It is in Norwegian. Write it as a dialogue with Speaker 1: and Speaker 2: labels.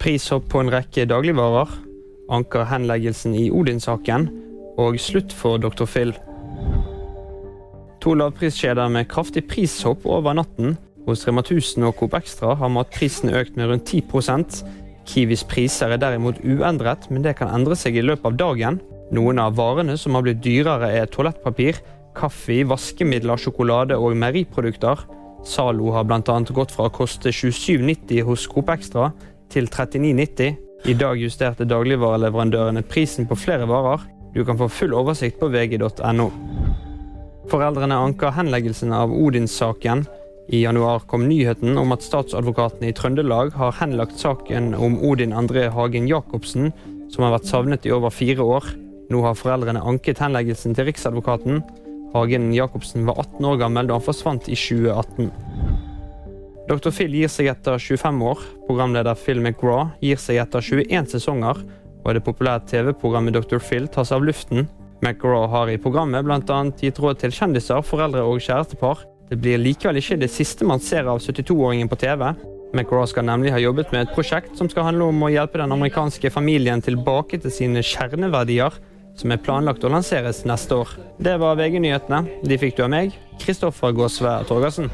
Speaker 1: Prishopp på en rekke dagligvarer. Anker henleggelsen i Odin-saken. Og slutt for Dr. Phil. To lavpriskjeder med kraftig prishopp over natten. Hos Rema 1000 og Coop Extra har matprisen økt med rundt 10 Kiwis priser er derimot uendret, men det kan endre seg i løpet av dagen. Noen av varene som har blitt dyrere er toalettpapir, kaffe, vaskemidler, sjokolade og meieriprodukter. Zalo har bl.a. gått fra å koste 27,90 hos Coop Extra til 39,90. I dag justerte dagligvareleverandørene prisen på flere varer. Du kan få full oversikt på vg.no. Foreldrene anker henleggelsen av Odins-saken. I januar kom nyheten om at statsadvokaten i Trøndelag har henlagt saken om Odin André Hagen Jacobsen, som har vært savnet i over fire år. Nå har foreldrene anket henleggelsen til Riksadvokaten. Hagen Jacobsen var 18 år gammel da han forsvant i 2018. Dr. Phil gir seg etter 25 år. Programleder Phil McGraw gir seg etter 21 sesonger. Og det populære TV-programmet Dr. Phil tas av luften. McGraw har i programmet bl.a. gitt råd til kjendiser, foreldre og kjærestepar det blir likevel ikke det siste man ser av 72-åringen på TV. McGraw skal nemlig ha jobbet med et prosjekt som skal handle om å hjelpe den amerikanske familien tilbake til sine kjerneverdier, som er planlagt å lanseres neste år. Det var VG-nyhetene. De fikk du av meg, Kristoffer Gåsve Torgersen.